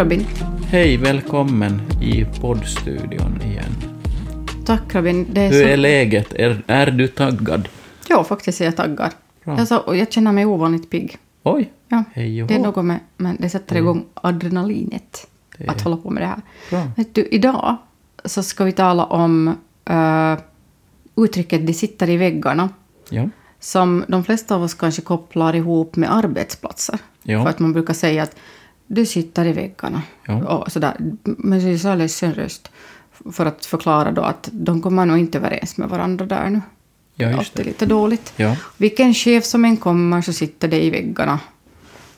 Robin. Hej, välkommen i poddstudion igen. Tack Robin. Det är Hur så... är läget? Är, är du taggad? Ja, faktiskt är jag taggad. Bra. Jag, så, och jag känner mig ovanligt pigg. Oj, Ja, hej det är något med, men det sätter igång adrenalinet Det att är- hålla på med det här. Bra. Vet du, idag så ska vi tala om eh, uttrycket ”det sitter i väggarna” Ja, som de flesta av oss kanske kopplar ihop med arbetsplatser. Ja. För att man brukar säga att du sitter i väggarna. Ja. Och sådär, med en så ledsen röst. För att förklara då att de kommer nog inte överens med varandra där nu. Ja, just Allt är det. lite dåligt. Ja. Vilken chef som än kommer så sitter det i väggarna.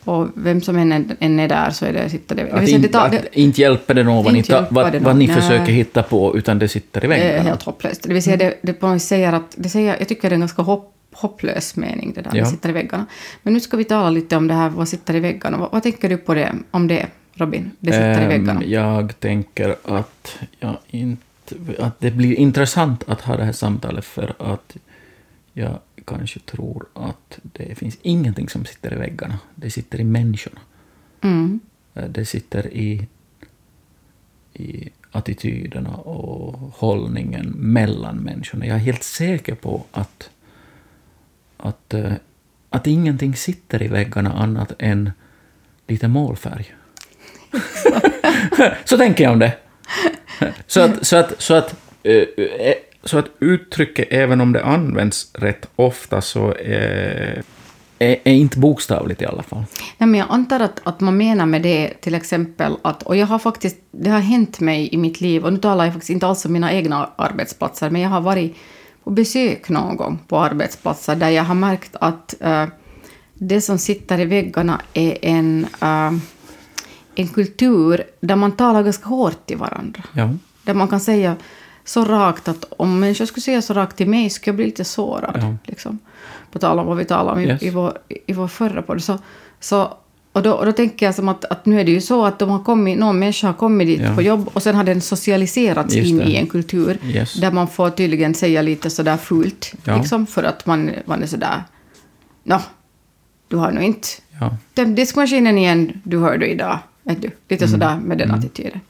Och vem som än är, än är där så är det, sitter det... det att, inte, det, tar- att det, inte hjälper det någon Inte hjälper vad, det vad ni nej. försöker hitta på, utan det sitter i det är väggarna. helt hopplöst. Det vill säga, det, det på något säger att... Det säger, jag tycker det är en ganska hopp, hopplös mening, det där Ja. det sitter i väggarna. Men nu ska vi tala lite om det här, vad sitter i väggarna. Vad, vad tänker du på det, om det, Robin? Det sitter i Ehm, väggarna. Jag tänker att, jag inte, att det blir intressant att ha det här samtalet för att jag kanske tror att det finns ingenting som sitter i väggarna. Det sitter i människorna. Mm. Eh, Det sitter i, i attityderna och hållningen mellan människorna. Jag är helt säker på att, att, eh, att ingenting sitter i väggarna annat än lite målfärg. så tänker jag om det. Så att, så att, så att, eh, eh, så att uttrycket, även om det används rätt ofta, så är, är, är inte bokstavligt i alla fall. Nej, men jag antar att, att man menar med det till exempel att, och jag har faktiskt, det har hänt mig i mitt liv, och nu talar jag faktiskt inte alls om mina egna arbetsplatser, men jag har varit på besök någon gång på arbetsplatser där jag har märkt att eh, det som sitter i väggarna är en, eh, en kultur där man talar ganska hårt till varandra. Ja. Där man kan säga så rakt att om människor skulle säga så rakt till mig skulle jag bli lite sårad. Ja. Liksom. På tal om vad vi talade om i, Yes. i, vår, i vår förra podd. Så, så, och, då, och då tänker jag som att, att nu är det ju så att de har kommit, någon människa har kommit dit Ja. på jobb och sen har den socialiserats Just in det. i en kultur Yes. där man får tydligen säga lite sådär fult. Ja. Liksom, för att man, man är sådär... Nå, du har nog inte Ja. tömt diskmaskinen igen, du hör du idag. Vet du? Lite Mm. sådär med den attityden.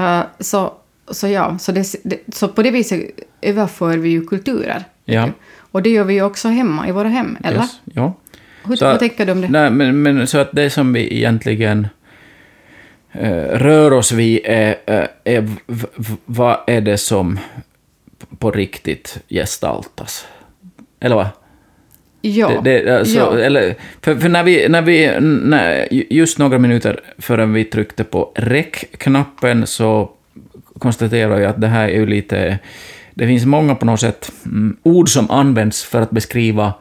Uh, så, så ja, så, det, så på det viset överför vi ju kulturer. Ja. Och det gör vi ju också hemma, i våra hem, eller? Yes. Ja. Hur, Så- vad tänker du om det? Nej, men, men så att det som vi egentligen eh, rör oss vid är, eh, är v, v, vad är det som på riktigt gestaltas? Eller vad? ja. Det, det, alltså, ja. eller, för, för när vi, när vi när, just några minuter förrän vi tryckte på räck-knappen så konstaterade jag att det här är ju lite... Det finns många på något sätt mm, ord som används för att beskriva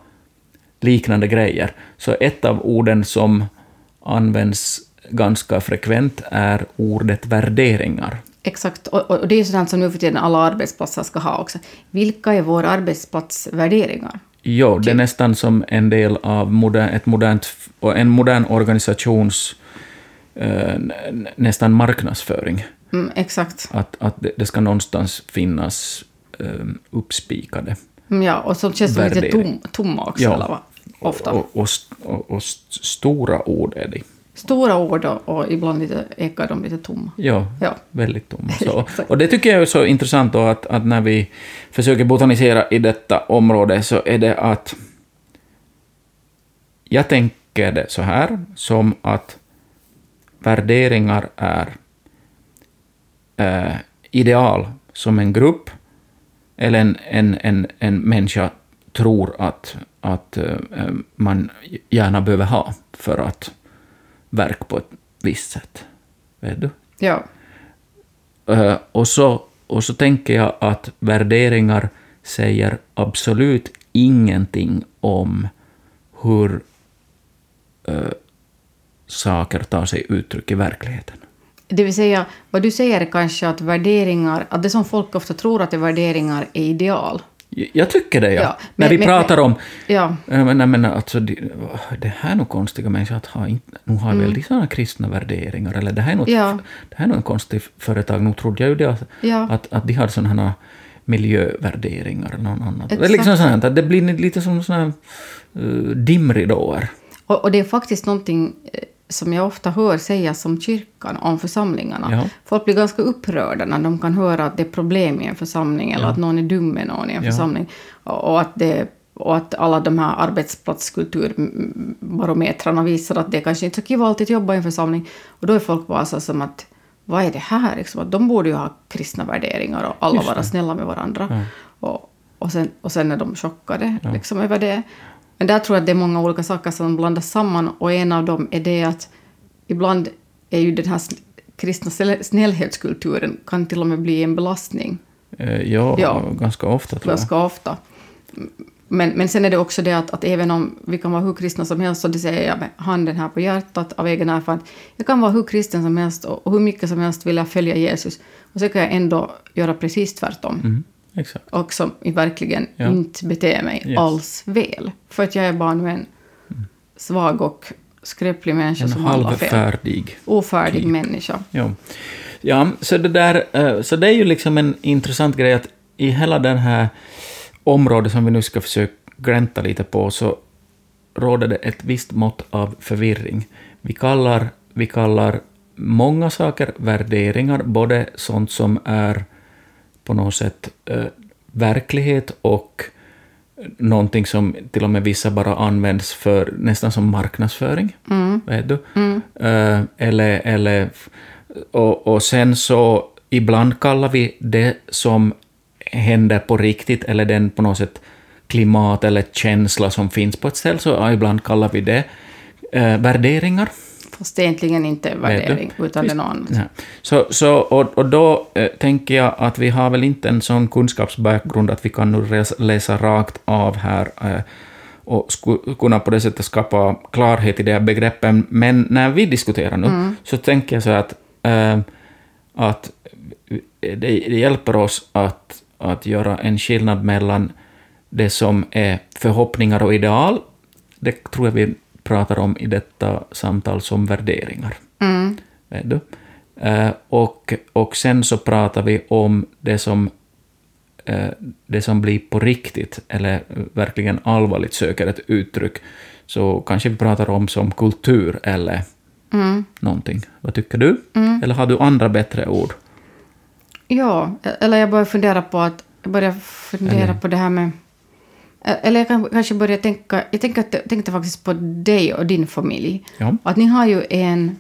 liknande grejer. Så ett av orden som används ganska frekvent är ordet värderingar. Exakt, och, och det är sådant som nu för tiden alla arbetsplatser ska ha också. Vilka är våra arbetsplatsvärderingar? Jo, det är Typ. nästan som en del av modern, ett modernt, en modern organisations eh, nästan marknadsföring. Mm, exakt. Att, att det, det ska någonstans finnas eh, uppspikade. Mm, Ja, och som känns lite tom, tomma också, Ja. eller vad? Ofta. Och, och, och, och st- stora ord är de. Stora ord och, ibland lite, ekar de lite tomma. Ja, Ja. väldigt tomma. Så, och det tycker jag är så intressant då att, att när vi försöker botanisera i detta område så är det att jag tänker det så här, som att värderingar är eh, ideal som en grupp eller en, en, en, en människa tror att, att eh, man gärna behöver ha för att verka på ett visst sätt. Vet du? Ja, Eh, och, så, och så tänker jag att värderingar säger absolut ingenting om hur eh, saker tar sig uttryck i verkligheten. det vill säga, vad du säger är kanske att värderingar, att det som folk ofta tror att är värderingar är ideal. Jag tycker det, ja. Ja, När men- vi men- pratar om... Ja, Eh, Men, nej, men alltså, det, det här är nog konstiga människor att ha. Inte, nu har väl de sådana kristna värderingar, eller det här är nog, Mm. Ja. det här är nog en konstig företag. Nu trodde jag ju det, att, Ja. att, att de har sådana här miljövärderingar eller något annat. Det är Exakt. liksom sånt, att det blir lite som sådana uh, dimridåer. och, och det är faktiskt någonting, eh, som jag ofta hör sägas om kyrkan, om församlingarna. Ja. Folk blir ganska upprörda när de kan höra att det är problem i en församling eller Ja. att någon är dum med någon i en Ja. församling. Och, att det, och att alla de här arbetsplatskulturbarometrarna visar att det kanske inte är så kul alltid att jobba i en församling. Och då är folk bara så som att vad är det här? Liksom, att de borde ju ha kristna värderingar och alla vara snälla med varandra. Och, och, sen, och sen är de chockade liksom, över det. Men där tror jag att det är många olika saker som blandas samman och en av dem är det att ibland är ju den här kristna snäll- snällhetskulturen kan till och med bli en belastning Eh, ja, Ja. ganska ofta tror jag. ganska ofta. Men, men sen är det också det att, att även om vi kan vara hur kristna som helst, och det säger jag med handen här på hjärtat av egen erfarenhet, jag kan vara hur kristen som helst och, och hur mycket som helst vilja följa Jesus, och så kan jag ändå göra precis tvärtom. Mm, exakt. och som verkligen Ja. inte beter mig Yes. alls väl. För att jag är bara nu en svag och skröplig människa En som handlar fel. halvfärdig. Ofärdig Typ. människa. Ja. ja, så det där, eh, så det är ju liksom en intressant grej att i hela den här området som vi nu ska försöka glänta lite på så råder det ett visst mått av förvirring. Vi kallar, vi kallar många saker värderingar, både sånt som är på något sätt eh, verklighet och någonting som till och med vissa bara används för nästan som marknadsföring. Mm. Vet du? Eh, eller, eller, och, och sen så ibland kallar vi det som händer på riktigt, eller den på något sätt klimat eller känsla som finns på ett ställe, så ibland kallar vi det eh, värderingar. Fast det är egentligen inte värdering, utan det är något annat. Ja. Så, så, och, och då eh, tänker jag att vi har väl inte en sån kunskapsbakgrund att vi kan nu läsa rakt av här eh, och kunna på det sättet skapa klarhet i de här begreppen. Men när vi diskuterar nu så tänker jag så att, eh, att det, det hjälper oss att, att göra en skillnad mellan det som är förhoppningar och ideal, det tror jag vi pratar om i detta samtal som värderingar. Mm. Vet du? Eh, och, och sen så pratar vi om det som, eh, det som blir på riktigt, eller verkligen allvarligt söker ett uttryck. Så kanske vi pratar om som kultur eller Mm. någonting. Vad tycker du? Eller har du andra bättre ord? Ja, eller jag börjar fundera på att jag börjar fundera Eller- på det här med eller jag kan kanske börja tänka, jag tänkte, tänkte faktiskt på dig och din familj. Ja. Att ni har ju en...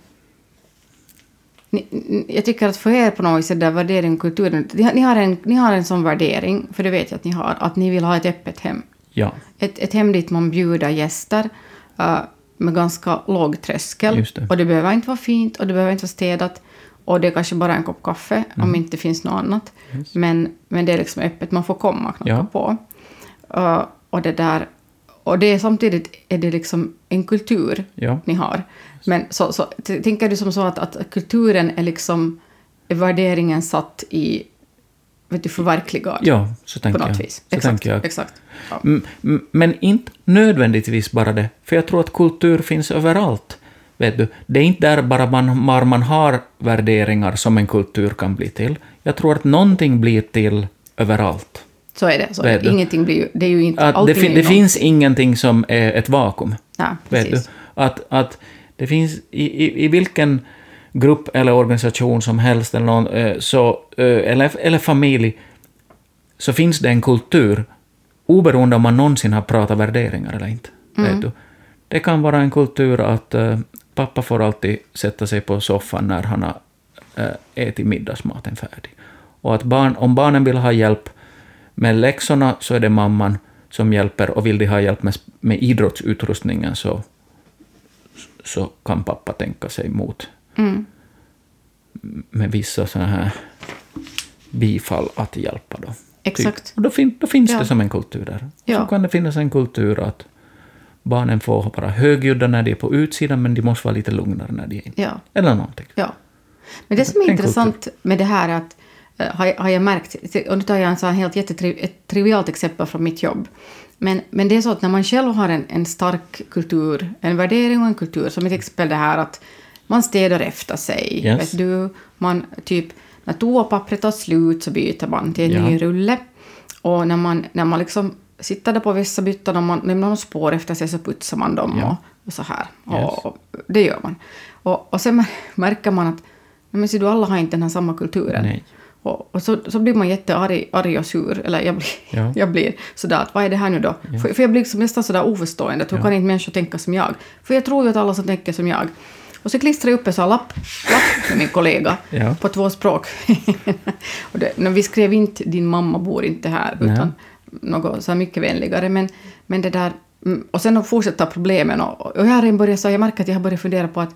Ni, jag tycker att för er på något det där värdering och kulturen, ni har, ni, har en, ni har en sån värdering, för det vet jag att ni har, att ni vill ha ett öppet hem. Ja, Ett, ett hem dit man bjuder gäster eh, med ganska låg tröskel. Det. Och det behöver inte vara fint och det behöver inte vara städat. Och det är kanske bara en kopp kaffe Mm. om inte finns något annat. Men, men det är liksom öppet, man får komma och knacka Ja. på. Eh, och det där... Och det är samtidigt är det liksom en kultur ja, ni har. Men så, så, tänker du som så att, att kulturen är liksom är värderingen satt i vet du, förverkligad ja så på tänker något jag. vis? Så exakt. tänker jag. exakt. Ja. Men inte nödvändigtvis bara det, för jag tror att kultur finns överallt. Vet du? Det är inte där bara man, var man har värderingar som en kultur kan bli till. Jag tror att någonting blir till överallt. Så är det. Så är det. Ingenting blir ju... Det är ju inte... Att det, fin- det finns ingenting som är ett vakuum. Ja, Vet du? Att, att det finns i, i, i vilken grupp eller organisation som helst, eller, någon, eh, så, eh, eller, eller familj, så finns det en kultur, oberoende om man någonsin har pratat värderingar eller inte. Vet du? Det kan vara en kultur att eh, pappa får alltid sätta sig på soffan när han har ätit middagsmaten färdig. Och att barn, om barnen vill ha hjälp med läxorna så är det mamman som hjälper och vill de ha hjälp med, med idrottsutrustningen så, så kan pappa tänka sig mot Mm. med vissa sådana här bifall att hjälpa. Då. Exakt. Typ. Och då, fin, då finns Ja. det som en kultur där. Ja. Så kan det finnas en kultur att barnen får vara högljudda när de är på utsidan, men de måste vara lite lugnare när de är inne. Ja. Eller någonting. Ja. Men det som är En intressant med det här är att har jag, har jag märkt, och nu tar jag en sån helt jättetri, ett trivialt exempel från mitt jobb. Men, men det är så att när man själv har en, en stark kultur, en värdering och en kultur, som till exempel det här att man städar efter sig, Yes. vet du, man typ, när toapappret tar slut så byter man till en Ja. ny rulle. Och när man, när man liksom sitter där på vissa byttan och man lämnar spår efter sig så putsar man dem Ja. och och så här. Yes. Och, och det gör man. Och, och sen märker man att men ser du, alla har inte den här samma kulturen. Nej. Och, och så, så blir man jättearg arg och sur. Eller jag blir, Ja. jag blir sådär att vad är det här nu då? För, för jag blir liksom nästan sådär oförstående. att Hur Ja. kan inte människor tänka som jag? För jag tror ju att alla som tänker som jag. Och så klistrar jag upp en sån lapp, lapp med min kollega Ja. på två språk. och det, när vi skrev inte din mamma bor inte här, Nej. utan något så mycket vänligare. Men, men det där, mm, och sen att fortsätta problemen. Och, och jag har redan börjat, så jag märker att jag har börjat fundera på att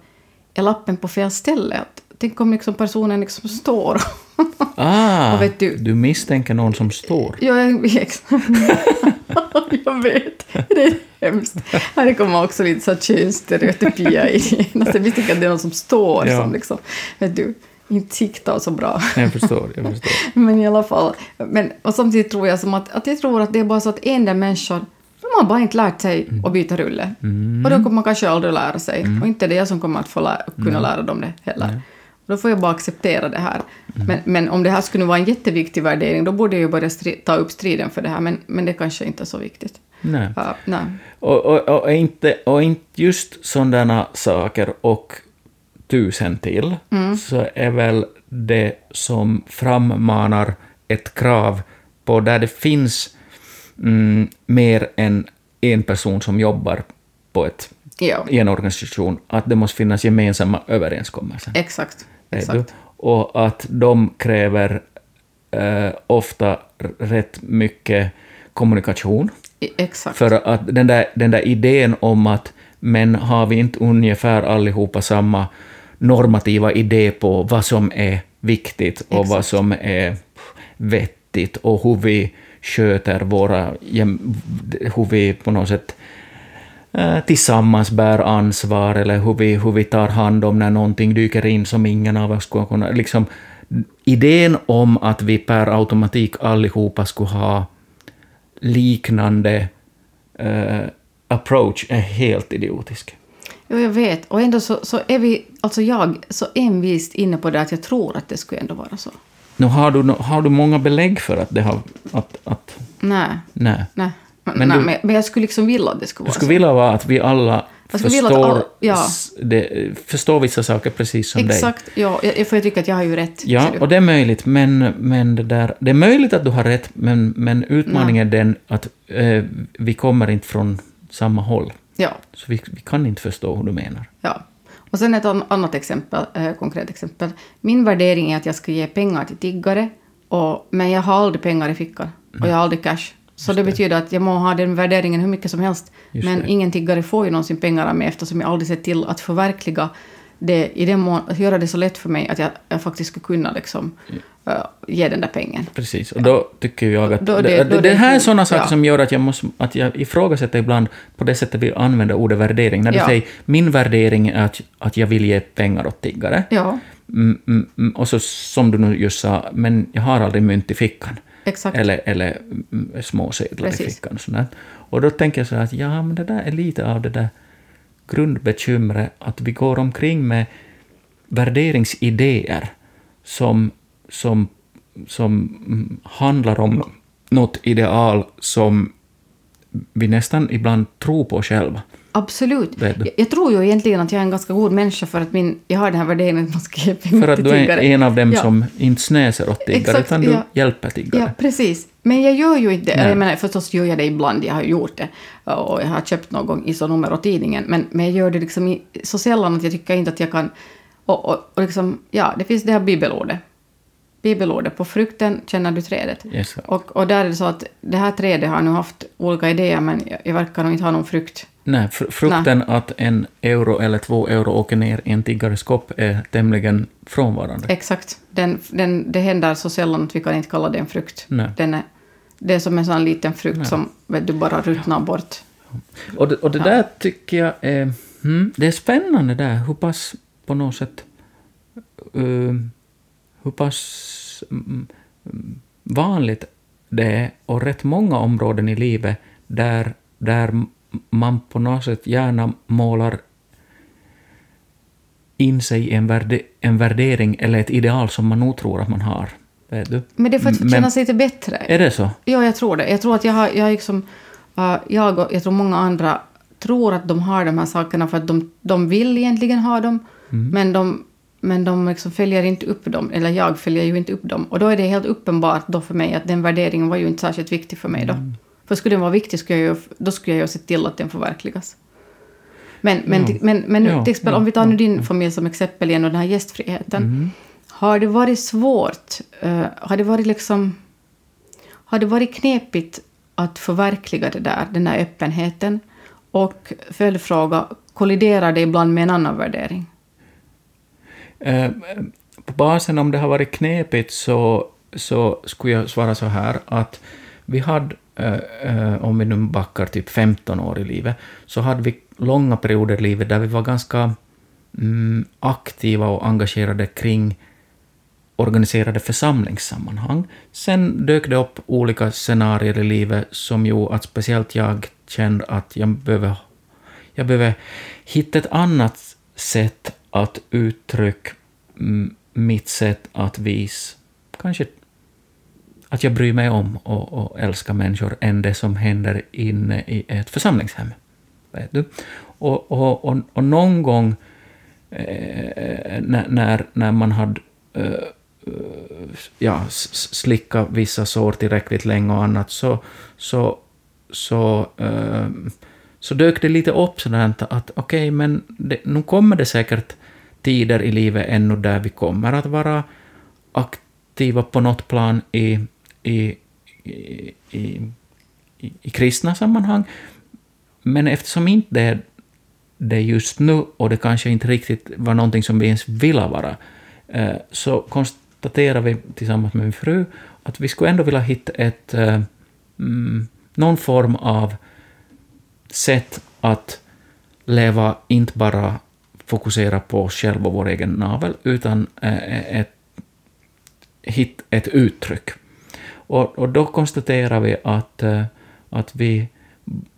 är lappen på fel ställe? Att, tänk om liksom personen liksom står. Ah, du- du misstänker någon som står. Ja, jag, ex- jag vet. Det är hemskt. Här kommer också lite så könsstereotypier in. Alltså, jag misstänker att det är någon som står Ja. som liksom, vet du, inte siktar så bra. Jag förstår, jag förstår. Men i alla fall. Men, och samtidigt tror jag som att, att jag tror att det är bara så att en del människor de har bara inte lärt sig Mm. att byta rulle. Och då kommer man kanske aldrig lära sig. Och inte det är jag som kommer att få lä kunna lära dem det heller. Då får jag bara acceptera det här. Mm. Men, men om det här skulle vara en jätteviktig värdering, då borde jag ju börja ta upp striden för det här. Men, men det kanske inte är så viktigt. Nej. Ja, nej. Och, och, och, inte, och inte just sådana saker och tusen till, så är väl det som frammanar ett krav på där det finns mm, mer än en person som jobbar på ett, Ja, i en organisation, att det måste finnas gemensamma överenskommelser. exakt. Exakt. Och att de kräver eh, ofta rätt mycket kommunikation. Exakt. För att den där, den där idén om att men har vi inte ungefär allihopa samma normativa idé på vad som är viktigt och Exakt. vad som är vettigt och hur vi sköter våra, hur vi på något sätt tillsammans bär ansvar eller hur vi, hur vi tar hand om när någonting dyker in som ingen av oss skulle kunna... Liksom, idén om att vi per automatik allihopa skulle ha liknande eh, approach är helt idiotisk. Jo, jag vet. Och ändå så, så är vi, alltså jag, så envist inne på det att jag tror att det skulle ändå vara så. Nu har du, har du många belägg för att det har... Att, att, Nej, nej. nej. Men, nej, du- men, men jag skulle liksom vilja att det skulle vara skulle så. vilja vara att vi alla Jag skulle vilja att förstår, alla- ja. s- det, förstår vissa saker precis som dig. Exakt, ja. För jag tycker att jag har ju rätt. Ja, och det är möjligt, men, men det, där, det är möjligt att du har rätt, men, men utmaningen är den att eh, vi kommer inte från samma håll. ja, Så vi, vi kan inte förstå hur du menar. ja. Och sen ett an- annat exempel, eh, konkret exempel. Min värdering är att jag ska ge pengar till tiggare, och, men jag har aldrig pengar i fickan. Och jag har aldrig cash. Så det, betyder att jag må ha den värderingen hur mycket som helst. Just men det. ingen tiggare får ju någonsin pengar av mig eftersom jag aldrig sett till att förverkliga det i den mån, att göra det så lätt för mig att jag, jag faktiskt skulle kunna liksom, eh, ge den där pengen. Precis, och då tycker jag att... Då det, det- det, då det det här är sådana saker ja. som gör att jag, måste, att jag ifrågasätter ibland på det sättet vi använder ordet värdering. När du Ja. säger min värdering är att, att jag vill ge pengar åt tiggare. Ja, Mm, mm, mm, och så som du nu just sa, men jag har aldrig mynt i fickan. Exakt. Eller, eller mm, småsedlar i Precis. fickan. Och, sådär. och då tänker jag så att ja, men det där är lite av det där grundbekymret att vi går omkring med värderingsidéer som, som, som mm, handlar om något ideal som vi nästan ibland tror på själva. Absolut. Du? Jag, tror ju egentligen att jag är en ganska god människa för att min, jag har den här värderingen att man ska pengar För att du är tiggare. en av dem ja. som inte snäser åt tiggare, Exakt, utan du ja. hjälper tiggare. Ja, precis. Men jag gör ju inte det. Nej. Jag menar, förstås gör jag det ibland, jag har gjort det. Och jag har köpt någon gång ISO-nummer åt tidningen. Men, men jag gör det liksom i, så sällan att jag tycker inte att jag kan... Och, och, och liksom, ja, det finns det här bibelordet. Bibelordet, på frukten känner du trädet. Yes. Och, och där är det så att det här trädet har nu haft olika idéer, men jag, jag verkar nog inte ha någon frukt. Nej, fr- frukten att en euro eller två euro åker ner i en tiggares kopp är tämligen frånvarande. Exakt. Den, den, det händer så sällan att vi kan inte kalla det en frukt. Nej. Den är, det är som en sån liten frukt Nej. som du, bara ruttnar bort. Och det, och det där tycker jag är... Hmm, det är spännande där, hur pass på något sätt... Uh, hur pass mm, mm, vanligt det är och rätt många områden i livet där, där man på något sätt gärna målar in sig i en, värde, en värdering eller ett ideal som man nog tror att man har. Vet du? Men det är för att Men- känna sig lite bättre. Är det så? Ja, jag tror det. Jag tror att jag har, jag liksom, jag och jag tror många andra tror att de har de här sakerna för att de, de vill egentligen ha dem, men de, men de liksom följer inte upp dem, eller jag följer ju inte upp dem. Och då är det helt uppenbart då för mig att den värderingen var ju inte särskilt viktig för mig då. För skulle den vara viktig skulle jag ju, då skulle jag ju se till att den förverkligas. Men, men, Ja. men, men Ja, till exempel, ja, om vi tar nu din familj som exempel igen och den här gästfriheten. Mm. Har det varit svårt, eh, har det varit liksom, har det varit knepigt att förverkliga det där, den där öppenheten? Och följdfråga, kolliderar det ibland med en annan värdering? Eh, På basen om det har varit knepigt så, så skulle jag svara så här att vi hade, Eh, eh, om vi nu backar typ 15 år i livet, så hade vi långa perioder i livet där vi var ganska mm, aktiva och engagerade kring organiserade församlingssammanhang. Sen dök det upp olika scenarier i livet som gjorde att speciellt jag kände att jag behöver, jag behöver hitta ett annat sätt att uttrycka mm, mitt sätt att visa kanske att jag bryr mig om och, och älskar människor än det som händer inne i ett församlingshem. Vet du? Och, och, och, och någon gång eh, när, när, när man hade eh, ja, slickat vissa sår tillräckligt länge och annat så, så, så, eh, så dök det lite upp sådant att okej, men det, nu kommer det säkert tider i livet ännu där vi kommer att vara aktiva på något plan i, i, i, i, i, kristna sammanhang. Men eftersom inte det är det just nu och det kanske inte riktigt var någonting som vi ens ville vara, eh, så konstaterar vi tillsammans med min fru att vi skulle ändå vilja hitta ett, eh, mm, någon form av sätt att leva, inte bara fokusera på oss själva och vår egen navel, utan eh, ett, hitta ett uttryck. Och, och då konstaterar vi att, eh, att vi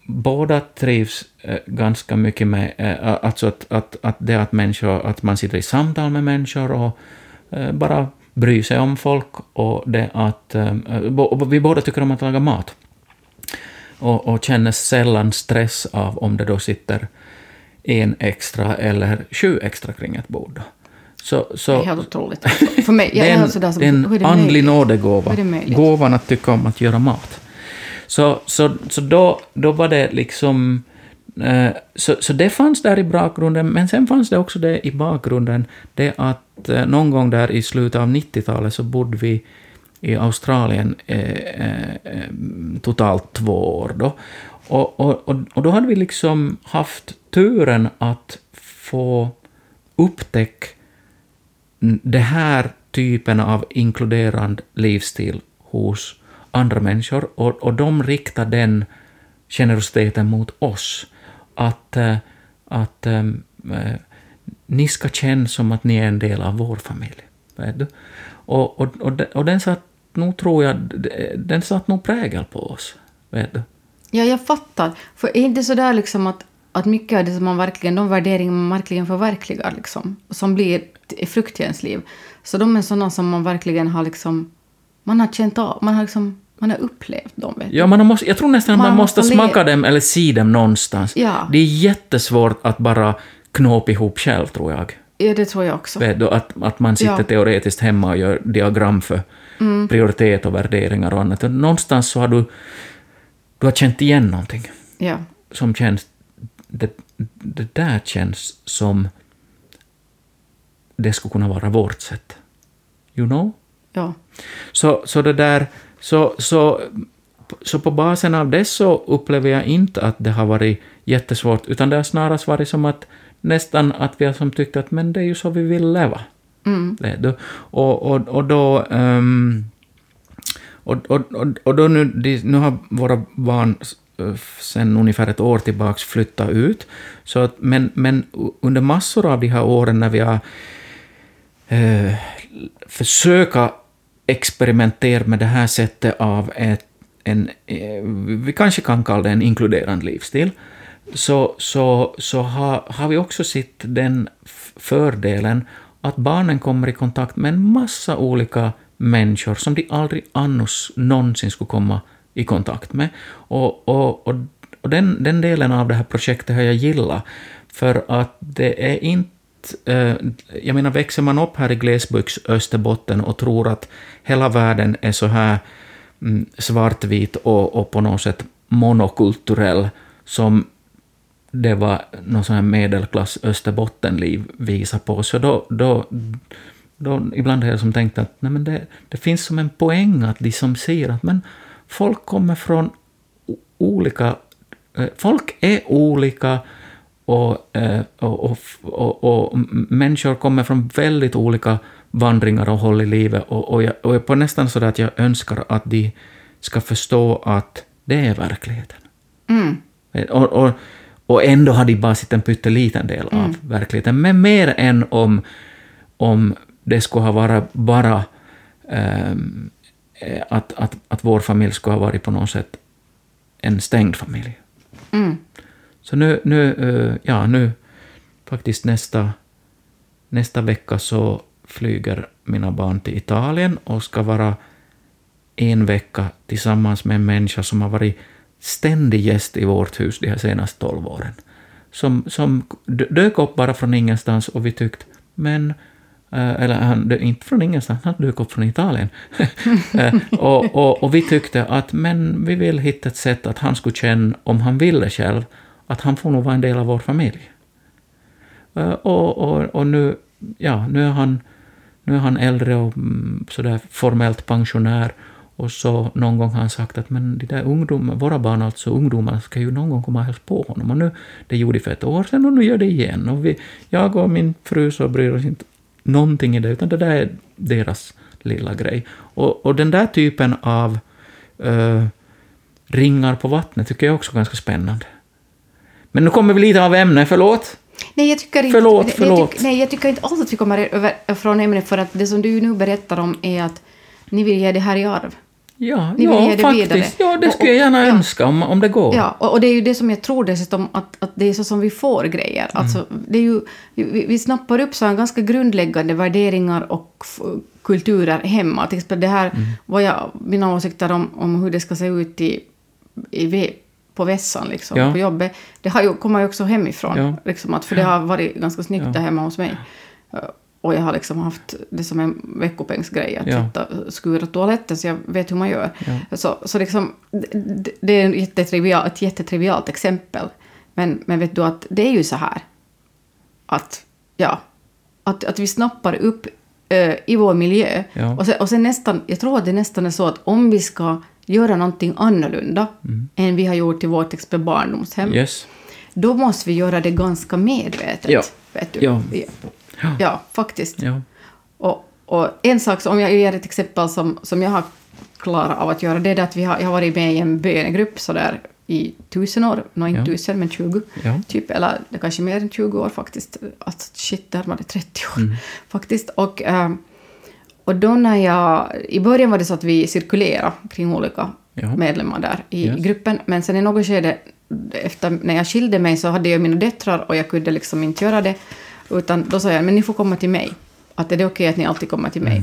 båda trivs eh, ganska mycket med eh, alltså att, att, att det att, människor, att man sitter i samtal med människor och bara bryr sig om folk och det att vi båda tycker om att laga mat och, och känner sällan stress av om det då sitter en extra eller sju extra kring ett bord. Så, så, Det är helt otroligt. För mig, jag det är en, som, det är det andlig möjligt? nådegåva. Hur är det möjligt? Gåvan att tycka om att göra mat. Så, så, så då, då var det liksom... Eh, så, så det fanns där i bakgrunden, men sen fanns det också det i bakgrunden, det att eh, någon gång där i slutet av 90-talet så bodde vi i Australien eh, totalt två år då. Och, och, och, och då hade vi liksom haft turen att få upptäcka den här typen av inkluderande livsstil hos andra människor och, och de riktar den generositeten mot oss. Att, eh, att ehm, eh, ni ska känna som att ni är en del av vår familj. Vet du? Och, och, och, den- och den satt nog, tror jag, den satt nog prägel på oss. Vet du? Ja, jag fattar. För är det så där liksom att, att mycket av det som man verkligen, de värderingar man verkligen förverkligar, liksom, som blir t- frukt i ens liv, så de är sådana som man verkligen har liksom, man har känt av, man har liksom, man har upplevt dem. Ja, man måste, jag tror nästan att man, Man måste måste smaka dem eller se dem någonstans. Ja. Det är jättesvårt att bara knåpa ihop själv, tror jag. Ja, det tror jag också. Vet du, att, att man sitter Ja. Mm. teoretiskt hemma och gör diagram för prioritet och värderingar och annat. Någonstans så har du, du har känt igen någonting Ja. som känns... Det, det där känns som det skulle kunna vara vårt sätt. You know? Ja. Så, så det där... Så, så, så på basen av det så upplever jag inte att det har varit jättesvårt, utan det har snarast varit som att nästan att vi har som tyckt att men det är ju så vi vill leva. Mm. Du? Och, och, och då... ehm, och, och, och, då nu, nu har våra barn eh, sen ungefär ett år tillbaks flyttat ut. Så att, men, men under massor av de här åren när vi har eh, försöka experimentera med det här sättet av ett, en, eh, vi kanske kan kalla det en inkluderande livsstil, så, så, så har, har vi också sett den fördelen att barnen kommer i kontakt med en massa olika människor som de aldrig annars någonsin skulle komma i kontakt med. Och, och, och, och den, den delen av det här projektet har jag gillat, för att det är inte eh, jag menar, växer man upp här i glesbygds Österbotten och tror att hela världen är så här mm, svartvit och, och på något sätt monokulturell som det var någon sån här medelklass Österbottenliv visar på, så då, då, då ibland har jag som tänkt att nej men det, det finns som en poäng att de som ser att men folk kommer från olika... Eh, folk är olika och, eh, och, och, och, och människor kommer från väldigt olika vandringar och håll i livet och, och, jag, och jag är på nästan så att jag önskar att de ska förstå att det är verkligheten. Mm. Och, och, och ändå har de bara sett en pytteliten del av Mm. verkligheten. Men mer än om, om det skulle ha varit bara eh, att, att, att vår familj skulle ha varit på något sätt en stängd familj. Mm. Så nu, nu, eh, ja, nu faktiskt nästa, nästa vecka så flyger mina barn till Italien och ska vara en vecka tillsammans med en människa som har varit ständig gäst i vårt hus de här senaste tolv åren. Som, som dök upp bara från ingenstans och vi tyckte, men eh, eller han, dök inte från ingenstans, han dök upp från Italien. Eh, och, och, och vi tyckte att men vi vill hitta ett sätt att han skulle känna, om han ville själv, att han får nog vara en del av vår familj. Eh, och, och, och nu, ja, nu är han, nu är han äldre och mm, sådär formellt pensionär. Och så någon gång har han sagt att men de där ungdomar, våra barn, alltså ungdomarna, ska ju någon gång komma och hälsa på honom. Och nu, det gjorde de för ett år sedan och nu gör det igen. Och vi, jag och min fru så bryr oss inte någonting i det, utan det där är deras lilla grej. Och, och den där typen av uh, ringar på vattnet tycker jag också är ganska spännande. Men nu kommer vi lite av ämnet, förlåt. Nej, jag tycker inte, Förlåt, förlåt. Jag tycker, nej, jag tycker inte alls att vi kommer över, från ämnet, för att det som du nu berättar om är att ni vill ge det här i arv. Ja, Ni vill ja ge det faktiskt. vidare. Ja, det skulle jag gärna och- ja. önska om, om det går. Ja, och, och det är ju det som jag tror dessutom att, att det är så som vi får grejer. Alltså, det är ju, vi, vi snappar upp så ganska grundläggande värderingar och kulturer hemma. Till exempel det här, vad jag, mina åsikter om, om hur det ska se ut i, i, på vässan, liksom, Ja. på jobbet, det har ju, kommer ju också hemifrån. Ja. Liksom, att, för det har varit ganska snyggt där hemma hos mig. Och jag har liksom haft det som en veckopengsgrej att Ja. sitta, skura toaletten, så jag vet hur man gör. Ja. Så, så liksom, det, det är en jättetrivial, ett jättetrivialt exempel. Men, men vet du att det är ju så här att, ja, att, att vi snappar upp eh, i vår miljö. Ja. Och, sen, och sen nästan, jag tror att det nästan är så att om vi ska göra någonting annorlunda än vi har gjort i vårt exempel barndomshem, Yes. då måste vi göra det ganska medvetet. Ja. Vet du? Ja. ja. Ja, faktiskt. Ja. Och, och en sak, om jag ger ett exempel som, som jag har klarat av att göra, det är att vi har, jag har varit med i en bönegrupp sådär i tusen år, nå inte Ja. tusen men 20, Ja. typ, eller det kanske mer än 20 år faktiskt. Att shit, där var det 30 år Mm. faktiskt. Och, eh, och då när jag, i början var det så att vi cirkulerade kring olika Ja. medlemmar där i Yes. gruppen, men sen i något skede efter när jag skilde mig så hade jag mina döttrar och jag kunde liksom inte göra det, utan då sa jag men ni får komma till mig. Att är det okej att ni alltid kommer till mig?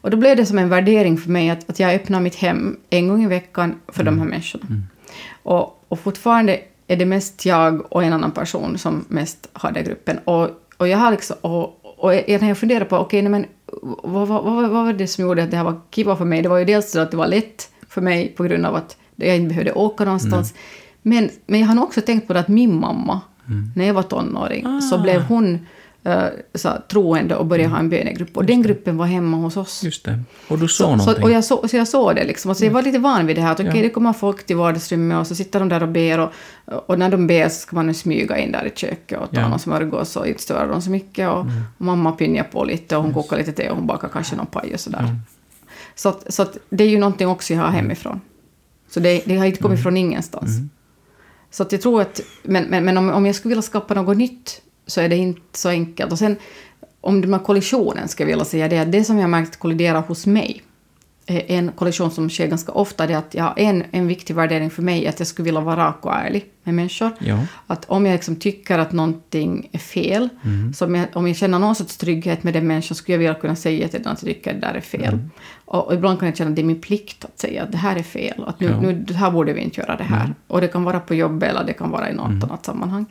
Och då blev det som en värdering för mig att, att jag öppnar mitt hem en gång i veckan för de här människorna. Och, och fortfarande är det mest jag och en annan person som mest har den gruppen. Och, och jag har liksom, och, och när jag funderar på, okej, nej, men vad, vad, vad, vad var det som gjorde att det här var kiva för mig? Det var ju dels så att det var lätt för mig på grund av att jag inte behövde åka någonstans. Men, men jag har nog också tänkt på det att min mamma, när jag var tonåring, så Ah. blev hon så, här, troende och började ha en bönegrupp. Och den gruppen var hemma hos oss. Just det. Och du såg Så, någonting. och jag, så, så jag såg det liksom. Alltså jag var lite van vid det här att okej, Ja. det kommer folk till vardagsrummet och så sitter de där och ber och, och när de ber så ska man smyga in där i köket och ta Ja. någon smörgås och inte störa dem så mycket och, och mamma pinjar på lite och hon kokar lite te och hon bakar kanske någon paj och sådär. Så, att, så att det är ju någonting också jag har hemifrån. Så det, det har inte kommit från ingenstans. Så att jag tror att, men, men, men om, om jag skulle vilja skapa något nytt så är det inte så enkelt. Och sen om den här kollisionen ska jag vilja säga det att det som jag märkt kolliderar hos mig eh, en kollision som sker ganska ofta det är att jag har en, en viktig värdering för mig är att jag skulle vilja vara rak och ärlig med människor. Ja. Att om jag liksom tycker att någonting är fel, Mm. så om jag, om jag känner någon sorts trygghet med den människan skulle jag vilja kunna säga till den att jag tycker att det där är fel. Mm. Och, och ibland kan jag känna att det är min plikt att säga att det här är fel. Att nu, Ja. Mm. nu här borde vi inte göra det här. Och det kan vara på jobbet eller det kan vara i något annat sammanhang.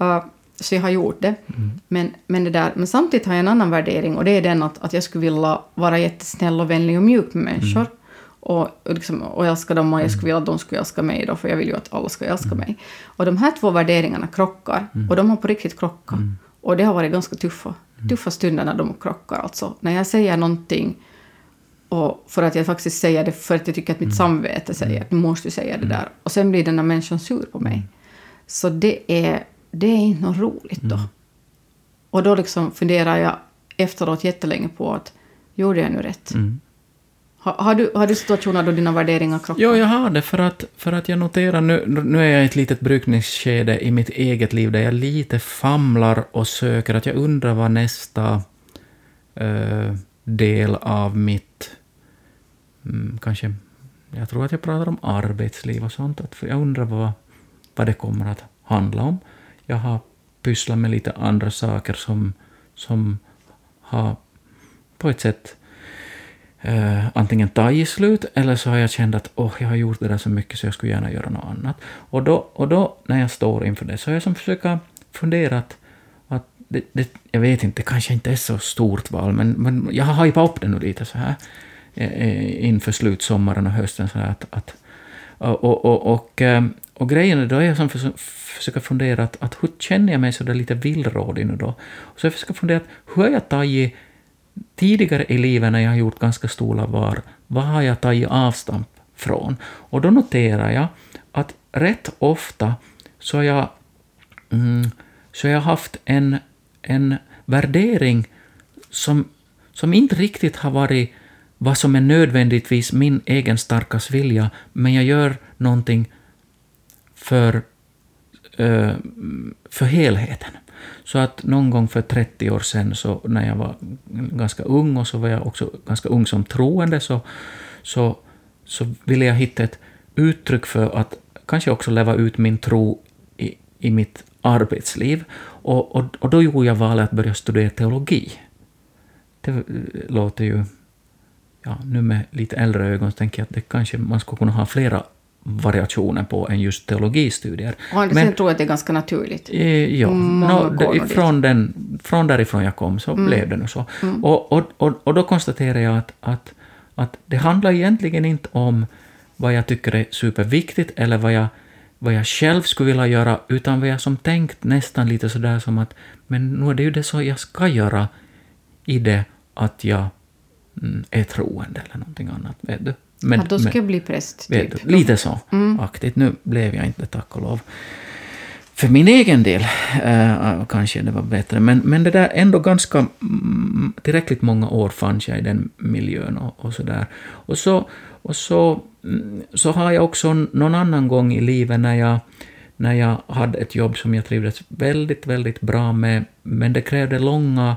Uh, så jag har gjort det. Mm. Men, men, det där, men samtidigt har jag en annan värdering och det är den att, att jag skulle vilja vara jättesnäll och vänlig och mjuk med människor. Mm. Och, och, liksom, och älska dem och jag skulle vilja att de skulle älska mig då, för jag vill ju att alla ska älska mig. Och de här två värderingarna krockar, och de har på riktigt krockat. Och det har varit ganska tuffa, tuffa stunder när de krockar. Alltså, när jag säger någonting och för att jag faktiskt säger det för att jag tycker att mitt samvete säger att nu måste du säga det där. Och sen blir den här människan sur på mig. Så det är, det är inte något roligt då. Och då liksom funderar jag efteråt jättelänge på att gjorde jag nu rätt? Mm. Har, har, du, har du situationer då dina värderingar krockar? Jo, jag har det för att, för att jag noterar nu, nu är jag i ett litet brukningsskede i mitt eget liv där jag lite famlar och söker, att jag undrar vad nästa eh, del av mitt, mm, kanske, jag tror att jag pratar om arbetsliv och sånt, att jag undrar vad, vad det kommer att handla om. Jag har pysslat med lite andra saker som, som har på ett sätt eh, antingen tagit slut eller så har jag känt att oh, jag har gjort det där så mycket så jag skulle gärna göra något annat. Och då, och då när jag står inför det så har jag som försöka fundera att, att det, det, jag vet inte, det kanske inte är så stort val, men, men jag har hypat upp det nu lite så här eh, eh inför slutsommaren och hösten så här att, att och, och, och, och, eh, och grejen är då är jag som försöker fundera att, att hur känner jag mig så där lite villrådig nu då? Och så jag försöker fundera att hur har jag tagit tidigare i livet när jag har gjort ganska stora var, vad har jag tagit avstamp från? Och då noterar jag att rätt ofta så har jag, mm, så har jag haft en, en värdering som, som inte riktigt har varit vad som är nödvändigtvis min egen starkaste vilja, men jag gör någonting för, eh, för helheten. Så att någon gång för 30 år sedan, så när jag var ganska ung, och så var jag också ganska ung som troende, så, så, så ville jag hitta ett uttryck för att kanske också leva ut min tro i, i mitt arbetsliv. Och, och, och då gjorde jag valet att börja studera teologi. Det låter ju... Ja, nu med lite äldre ögon så tänker jag att det kanske man skulle kunna ha flera variationer på än just teologistudier. Och andra Men- tror jag att det är ganska naturligt. Eh, Ja, no, nog från, den, från därifrån jag kom så blev det nu så. Och, och, och, och då konstaterar jag att, att, att det handlar egentligen inte om vad jag tycker är superviktigt eller vad jag, vad jag själv skulle vilja göra, utan vad jag som tänkt nästan lite sådär som att men nu är det ju det så jag ska göra i det att jag mm, är troende eller någonting annat. Vet du? Men, att då ska jag bli präst, Vet typ. du, lite så aktigt. Nu blev jag inte tack och lov. För min egen del eh, kanske det var bättre, men, men det där ändå ganska mm, tillräckligt många år fanns jag i den miljön och, och så där. Och så, och så, mm, så har jag också någon annan gång i livet när jag, när jag hade ett jobb som jag trivdes väldigt, väldigt bra med, men det krävde långa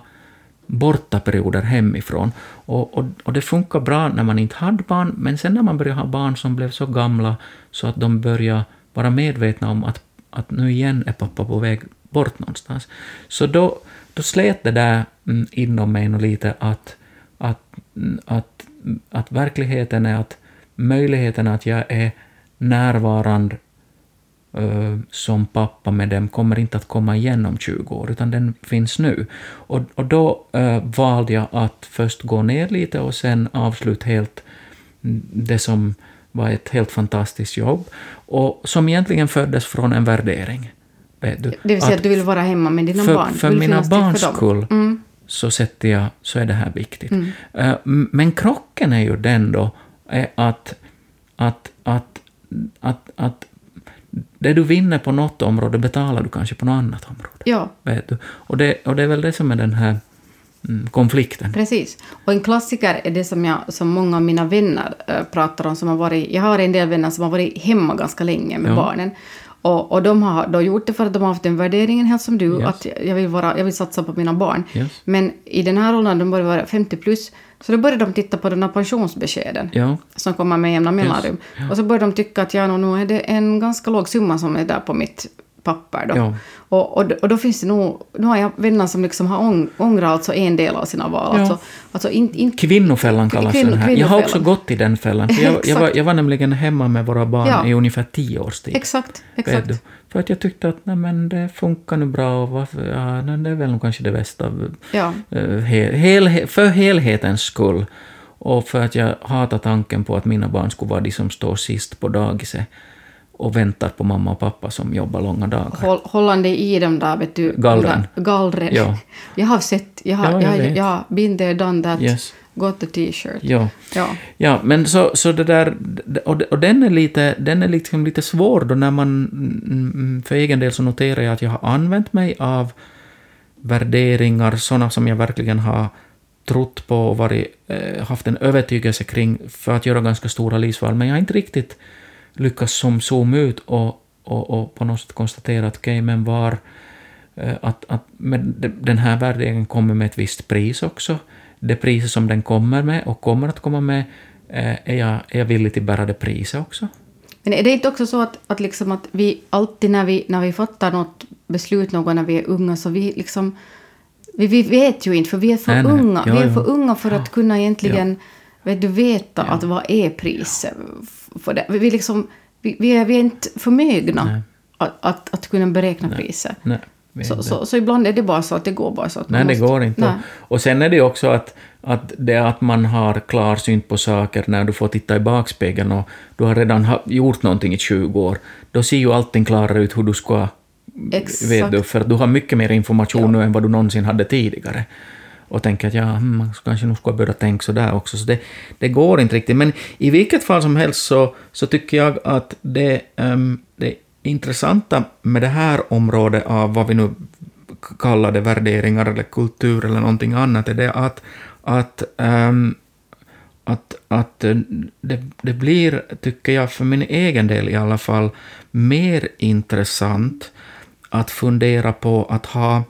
bortaperioder hemifrån. Och, och, och det funkar bra när man inte hade barn, men sen när man började ha barn som blev så gamla så att de började vara medvetna om att, att nu igen är pappa på väg bort någonstans. Så då, då slet det där mm, inom mig nog lite att, att, mm, att, att verkligheten är att möjligheten att jag är närvarande som pappa med dem kommer inte att komma igen om 20 år, utan den finns nu. Och, och då eh, valde jag att först gå ner lite och sen avsluta helt mm, det som var ett helt fantastiskt jobb, och som egentligen föddes från en värdering. Vet du? Det vill säga Att att du vill vara hemma med dina för, barn. För mina barns för skull Mm. så sätter jag, så är det här viktigt. Eh, m- men krocken är ju den då, är att, att, att, att, att det du vinner på något område betalar du kanske på något annat område. Ja, Vet du? Och, det, och det är väl det som är den här mm, konflikten. precis. Och en klassiker är det som, jag, som många av mina vänner eh, pratar om. Som har varit, jag har en del vänner som har varit hemma ganska länge med Ja. barnen. Och, och de har då gjort det för att de har haft den värderingen helt som du, Yes. att jag vill, vara, jag vill satsa på mina barn. Yes. Men i den här åldern, de börjar vara 50 plus, så då börjar de titta på den här pensionsbeskeden Ja. som kommer med jämna mellanrum. Och så börjar de tycka att ja, nu är det en ganska låg summa som är där på mitt papper. Då. Ja. Och, och, och då finns det nog, nu har jag vänner som liksom har ång, ångrat alltså en del av sina val. Ja. Alltså, alltså in, in, Kvinnofällan kallas Kvinn- den här. Jag har också gått i den fällan. För jag, jag, var, jag var nämligen hemma med våra barn Ja. i ungefär tio års tid. exakt, exakt. För att jag tyckte att nej, men det funkar nu bra och varför, ja, nej, det är väl kanske det bästa. Ja. Eh, hel, hel, för helhetens skull. Och för att jag hatar tanken på att mina barn skulle vara de som står sist på dagiset och väntar på mamma och pappa som jobbar långa dagar. Håll, hållande i dem där, vet du. Gallren. de Gallren. Ja. Jag har sett, jag har, Ja, jag jag, har, vet. jag har been there, done that, Yes. got the t-shirt. Ja. Ja. Ja, men så, så det där, och, och den är lite, den är liksom lite svår då när man, för egen del så noterar jag att jag har använt mig av värderingar, sådana som jag verkligen har trott på och varit, eh, haft en övertygelse kring för att göra ganska stora livsval, men jag har inte riktigt lyckats som zooma ut och, och, och på något sätt konstatera att okej, men var eh, att, att men de- den här värderingen kommer med ett visst pris också. Det priset som den kommer med och kommer att komma med, eh, är jag, är jag villig till bära det priset också? Men är det inte också så att, att, liksom att vi alltid när vi, när vi fattar något beslut någon när vi är unga så vi liksom... Vi, vi vet ju inte, för vi är för Nej, nej. unga. Ja, vi är ja. för unga för att kunna egentligen vet du, veta att vad är priset för det. Vi, liksom, vi, vi, är, vi är inte förmögna att, att, att kunna beräkna priset. Nej, Så, så, så ibland är det bara så att det går bara så att Nej, det måste- går inte. Nej. Och sen är det ju också att, att det att man har klarsyn på saker när du får titta i bakspegeln och du har redan gjort någonting i 20 år, då ser ju allting klarare ut hur du ska... Exakt. Vet du, för du har mycket mer information nu än vad du någonsin hade tidigare. Och tänker att ja, mm, man kanske nog skulle börja tänka så där också. Så det, det går inte riktigt. Men i vilket fall som helst så, så tycker jag att det, um, det intressanta med det här området av vad vi nu kallar det värderingar eller kultur eller någonting annat är det att, att, um, att, att eh, det, det blir, tycker jag för min egen del i alla fall, mer intressant att fundera på att ha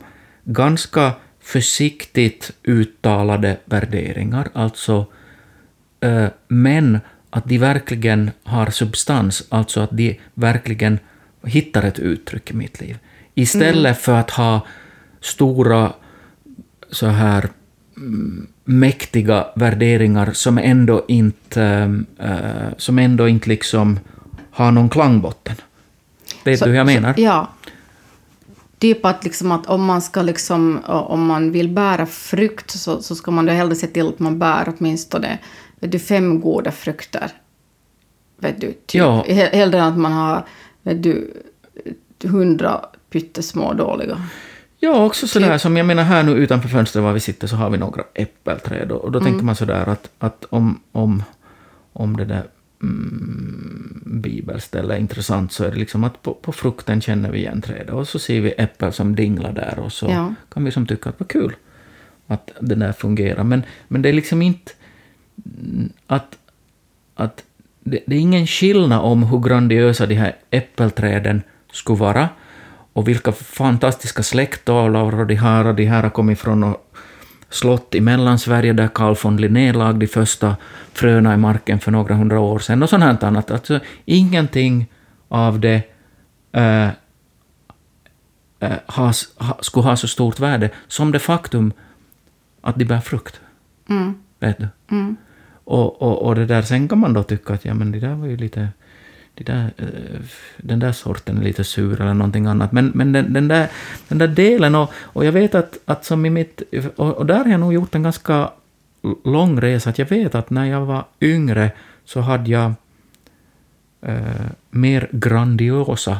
ganska försiktigt uttalade värderingar, alltså eh, men att de verkligen har substans, alltså att de verkligen hittar ett uttryck i mitt liv. Istället för att ha stora så här mm, mäktiga värderingar som ändå inte, eh, som ändå inte liksom har någon klangbotten. Vet Så- du hur jag menar? Så, ja. Typ att, liksom att om man ska liksom, om man vill bära frukt så, så ska man då hellre se till att man bär åtminstone vet du, fem goda frukter. Vet du, typ. Ja. He- Hellre än att man har vet du, hundra pyttesmå dåliga. Ja, också sådär som jag menar här nu utanför fönstret var vi sitter så har vi några äppelträd och, och då tänker man sådär att, att om, om, om det där mm, bibelstället är intressant så är det liksom att på, på frukten känner vi igen trädet och så ser vi äppel som dinglar där och så Ja. kan vi som tycka att vad kul att det där fungerar. Men, men det är liksom inte att, att det, det är ingen skillnad om hur grandiösa de här äppelträden skulle vara och vilka fantastiska släkttavlor de har och de här har kommit från och slott i Mellansverige där Carl von Linné lagde de första fröna i marken för några hundra år sedan och sånt här annat. Alltså ingenting av det eh, eh, ha, ha, skulle ha så stort värde som det faktum att de bär frukt. Mm. Vet du? Mm. Och, och, och det där, sen kan man då tycka att ja, men det där var ju lite de där, eh, den där sorten är lite sur eller någonting annat. Men, men den, den, där, den där delen, och, och jag vet att, att som i mitt... Och, och där har jag nog gjort en ganska lång resa. Att jag vet att när jag var yngre så hade jag eh, mer grandiosa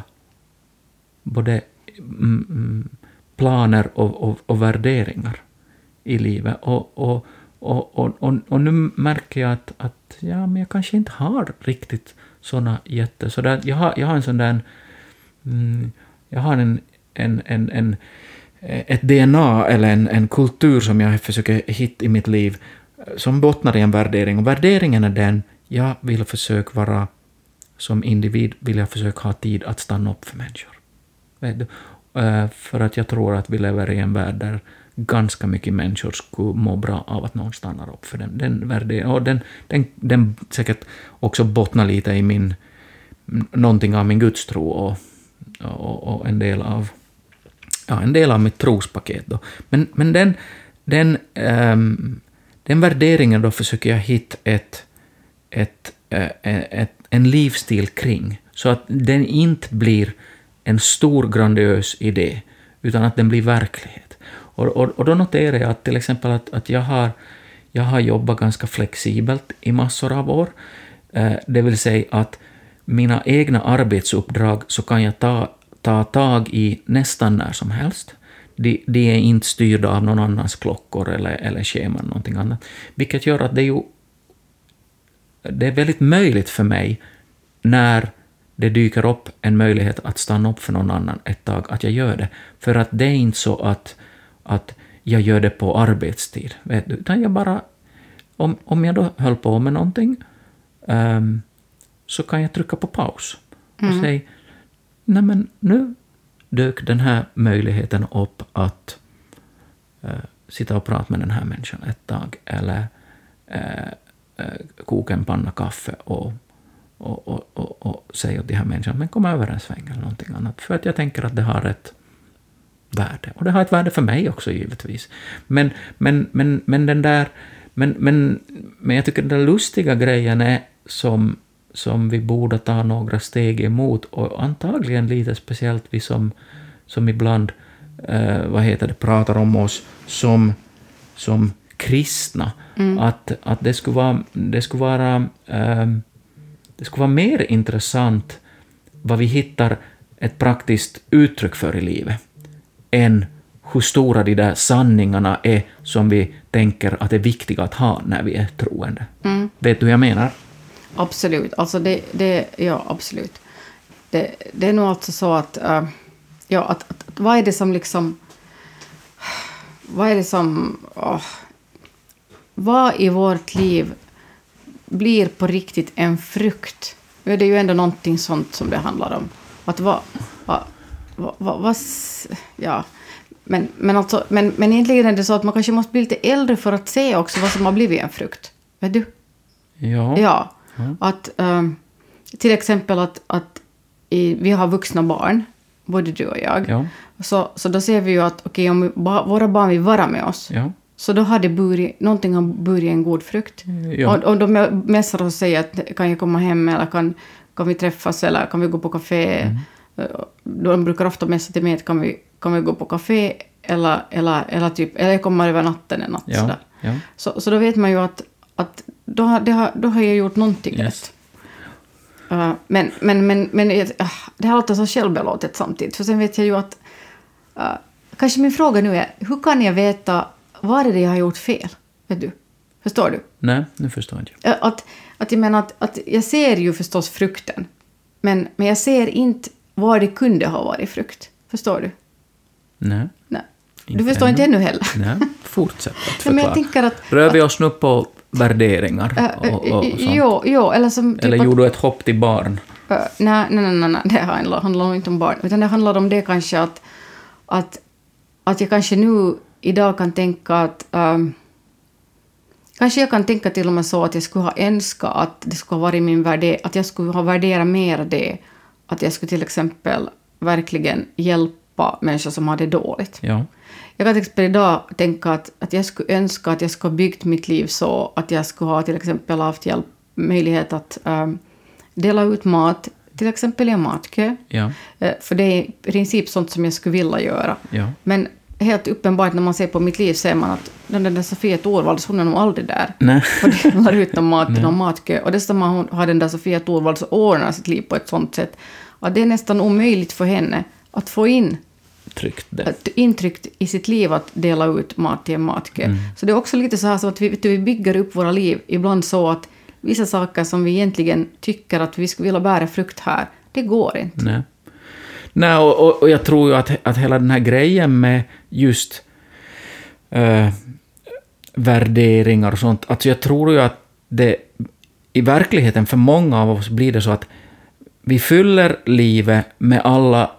både mm, mm, planer och, och, och värderingar i livet. Och, och, och, och, och, och nu märker jag att, att ja, men jag kanske inte har riktigt såna jätte... Så där, jag, har, jag har en sån där... Mm, jag har en, en, en, en, ett DNA eller en, en kultur som jag försöker hitta i mitt liv eh, som bottnar i en värdering. Och värderingen är den, jag vill försöka vara som individ vill jag försöka ha tid att stanna upp för människor. Vet du? Eh, för att jag tror att vi lever i en värld där ganska mycket människor skulle må bra av att någon stannar upp för den. Den, värde, och den, den, den säkert också bottnar lite i min, någonting av min gudstro och, och, och en del av ja, en del av mitt trospaket. Då. Men, men den, den, ehm, den värderingen då försöker jag hitta ett, ett, eh, ett, en livsstil kring, så att den inte blir en stor grandiös idé, utan att den blir verklighet. Och, och, och då noterar jag att till exempel att, att jag, har, jag har jobbat ganska flexibelt i massor av år, eh, det vill säga att mina egna arbetsuppdrag så kan jag ta, ta tag i nästan när som helst. De, de är inte styrda av någon annans klockor eller, eller scheman eller någonting annat. Vilket gör att det är ju det är väldigt möjligt för mig när det dyker upp en möjlighet att stanna upp för någon annan ett tag, att jag gör det. För att det är inte så att, att jag gör det på arbetstid, vet du, utan jag bara... Om, om jag då höll på med någonting ehm, så kan jag trycka på paus och säga nej men nu dök den här möjligheten upp att eh, sitta och prata med den här människan ett tag, eller eh, eh, koka en panna kaffe och, och, och, och, och säga åt de här människorna men kom över en sväng eller någonting annat. För att jag tänker att det har ett värde. Och det har ett värde för mig också givetvis. Men, men, men, men den där... Men, men, men jag tycker den där lustiga grejen är som, som vi borde ta några steg emot och antagligen lite speciellt vi som, som ibland eh, vad heter det, pratar om oss som, som kristna. Att, att det skulle vara, det skulle vara, ehm, det skulle vara mer intressant vad vi hittar ett praktiskt uttryck för i livet än hur stora de där sanningarna är som vi tänker att är viktiga att ha när vi är troende. Vet du hur jag menar? Absolut. Alltså det, det, ja, absolut. Det, det är nog alltså så att, äh, ja, att, att, att vad är det som liksom... Vad är det som... åh, vad i vårt liv blir på riktigt en frukt? Nu är det ju ändå någonting sånt som det handlar om. Att vad... vad, vad, ja. Men, men, alltså, men, men egentligen är det så att man kanske måste bli lite äldre för att se också vad som har blivit en frukt. Vet du? Ja. Ja. Att, ehm, till exempel att, att i, vi har vuxna barn, både du och jag. Ja. Så, så då ser vi ju att okej, om vi, ba, våra barn vill vara med oss, Ja. så då har det burit, någonting har burit en god frukt. Ja. Och, och de messar och säger att kan jag komma hem eller kan, kan vi träffas eller kan vi gå på café. Mm. Eh, De brukar ofta messa till mig att kan vi, kan vi gå på café eller, eller, eller, typ, eller jag kommer över natten en natt. Ja. Sådär. Ja. Så, så då vet man ju att, att då, har, det har, då har jag gjort någonting Yes. rätt. Uh, men men, men, men uh, det här låter så självbelåtet samtidigt. För sen vet jag ju att... Uh, kanske min fråga nu är, hur kan jag veta vad är det jag har gjort fel? Vet du? Förstår du? Nej, nu förstår jag. Uh, Att, att jag menar att, att jag ser ju förstås frukten. Men, men jag ser inte var det kunde ha varit frukt. Förstår du? Nej. Nej. Inte Du förstår inte ännu. ännu heller. Nej, fortsätt att Nej, förklara. men jag tänker att... Rör vi oss nu på värderingar Uh, och, och, och sånt? jo, jo, eller som... Typ Eller gjorde du ett hopp till barn? Uh, nej, nej, nej, nej, nej, det handlar, handlar inte om barn. Utan det handlar om det kanske att, att, att jag kanske nu idag kan tänka att... Um, kanske jag kan tänka till och med så att jag skulle ha önskat att det skulle ha varit min värde, att jag skulle ha värderat mer det. Att jag skulle till exempel verkligen hjälpa människor som har det dåligt. Ja. Jag kan till exempel idag tänka att, att jag skulle önska att jag skulle ha byggt mitt liv så att jag skulle ha till exempel haft hjälp, möjlighet att um, dela ut mat, till exempel i en matkö. Ja. Eh, För det är i princip sånt som jag skulle vilja göra. Ja. Men helt uppenbart när man ser på mitt liv ser man att den där Sofia Thorvalds, hon är nog aldrig där. Nej. Och delar ut mat till någon matkö. Och dessutom har den där Sofia Thorvalds ordnat sitt liv på ett sånt sätt att det är nästan omöjligt för henne att få in Tryckt det. ett intryck i sitt liv att dela ut mat till en matkö. Mm. Så det är också lite så här så att vi, vi bygger upp våra liv ibland så att vissa saker som vi egentligen tycker att vi skulle vilja bära frukt här, det går inte. Nej. Nej, och, och, och jag tror ju att, att hela den här grejen med just eh, värderingar och sånt, alltså jag tror ju att det i verkligheten för många av oss blir det så att vi fyller livet med alla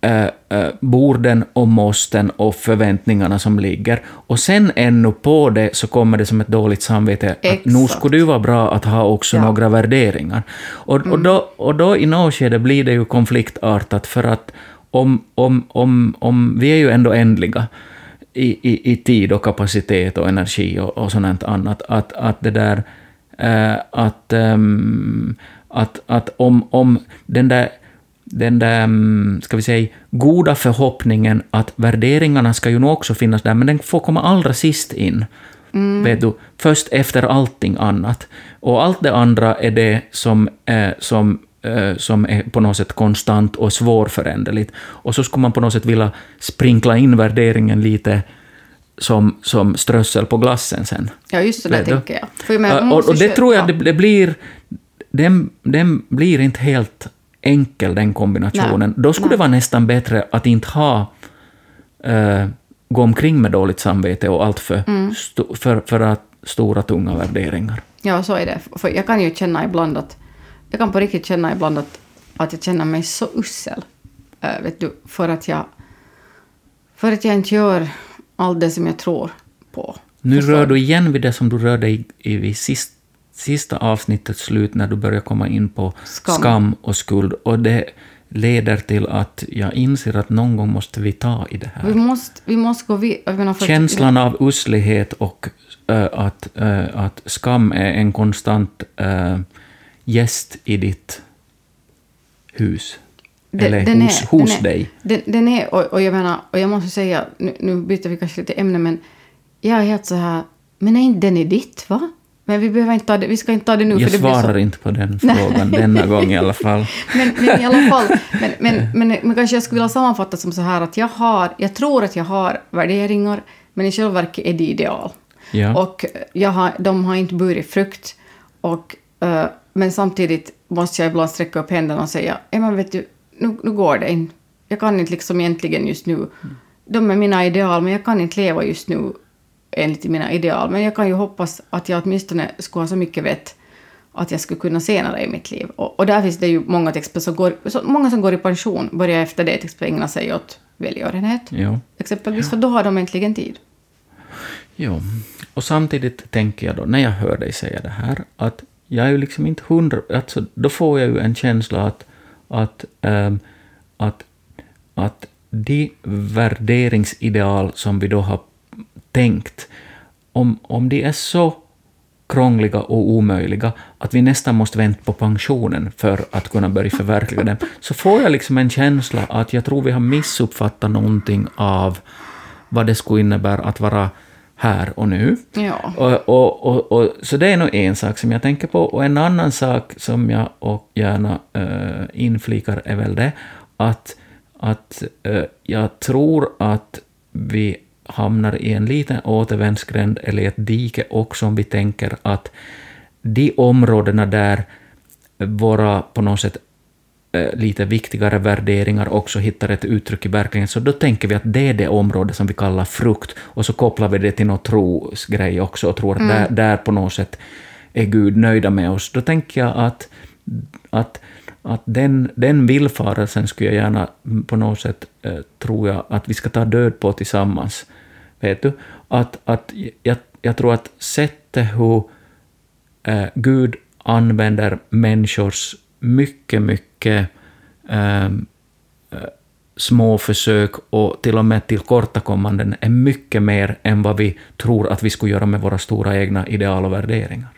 äh, äh, borden och måsten och förväntningarna som ligger. Och sen ännu på det så kommer det som ett dåligt samvete att Exakt. nu skulle det vara bra att ha också Ja. några värderingar. Och, och, då, och då i något skede blir det ju konfliktartat för att om, om, om, om vi är ju ändå ändliga i, i, i tid och kapacitet och energi och, och sånt annat, att, att det där eh, att, ehm, att, att om, om den där den där, mm, ska vi säga, goda förhoppningen att värderingarna ska ju nog också finnas där, men den får komma allra sist in. Vet du, först efter allting annat. Och allt det andra är det som, eh, som, eh, som är på något sätt konstant och svårföränderligt. Och så skulle man på något sätt vilja sprinkla in värderingen lite som, som strössel på glassen sen. Ja, just där Vet du? tänker jag. För Ja, och, och det tror jag ja. det, det blir... Den, den blir inte helt enkel, den kombinationen. Nej, Då skulle nej. det vara nästan bättre att inte ha... eh, gå omkring med dåligt samvete och allt för, Mm. för, för att stora, tunga värderingar. Ja, så är det. För jag kan ju känna ibland att... Jag kan på riktigt känna ibland att, att jag känner mig så usel. äh, vet du, för att jag... För att jag inte gör allt det som jag tror på. Nu Förstår rör du igen vid det som du rörde i, i vid sist, sista avsnittets slut när du börjar komma in på Skam. skam och skuld. Och det leder till att jag inser att någon gång måste vi ta i det här. Vi måste, vi måste gå vidare. Känslan av uslighet och äh, att, äh, att skam är en konstant äh, gäst i ditt hus. Eller hos, hos den är, dig. Den, den är, och, och jag menar, och jag måste säga, nu, nu byter vi kanske lite ämne, men jag är helt så här, men är inte den i ditt, va? Men vi behöver inte ta det, vi ska inte ta det nu. Jag för det svarar så, inte på den frågan denna gång i alla fall. men, men i alla fall, men, men, men, men kanske jag skulle vilja sammanfatta som så här att jag har, jag tror att jag har värderingar, men i själva verket är det ideal. Ja. Och jag har, de har inte burit frukt. Och, eh, men samtidigt måste jag ibland sträcka upp händerna och säga, ja men vet du, nu, nu går det inte. Jag kan inte liksom egentligen just nu, de är mina ideal, men jag kan inte leva just nu enligt mina ideal. Men jag kan ju hoppas att jag åtminstone skulle ha så mycket vett att jag skulle kunna senare i mitt liv. Och, och där finns det ju många, till exempel, som går, så, många som går i pension börjar efter det till exempel ägna sig åt välgörenhet. Jo. Exempelvis, för då har de äntligen tid. Jo. Och samtidigt tänker jag då, när jag hör dig säga det här, att jag är ju liksom inte hundra... Alltså, då får jag ju en känsla att, att, ehm, att, att de värderingsideal som vi då har tänkt, om, om de är så krångliga och omöjliga att vi nästan måste vänta på pensionen för att kunna börja förverkliga dem, så får jag liksom en känsla att jag tror vi har missuppfattat någonting av vad det skulle innebära att vara här och nu. Ja. Och, och, och, och, så det är nog en sak som jag tänker på. Och en annan sak som jag och gärna äh, inflikar är väl det att, att äh, jag tror att vi hamnar i en liten återvändsgränd eller ett dike också om vi tänker att de områdena där våra på något sätt eh, lite viktigare värderingar också hittar ett uttryck i verkligheten, så då tänker vi att det är det område som vi kallar frukt, och så kopplar vi det till någon trosgrej också och tror att där, där på något sätt är Gud nöjda med oss. Då tänker jag att, att, att den, den villfarelsen skulle jag gärna på något sätt, eh, tror jag, att vi ska ta död på tillsammans. Vet du? Att, att jag, jag tror att sättet hur eh, Gud använder människors mycket, mycket ehm, eh, små försök och till och med tillkortakommanden är mycket mer än vad vi tror att vi skulle göra med våra stora egna ideal och värderingar.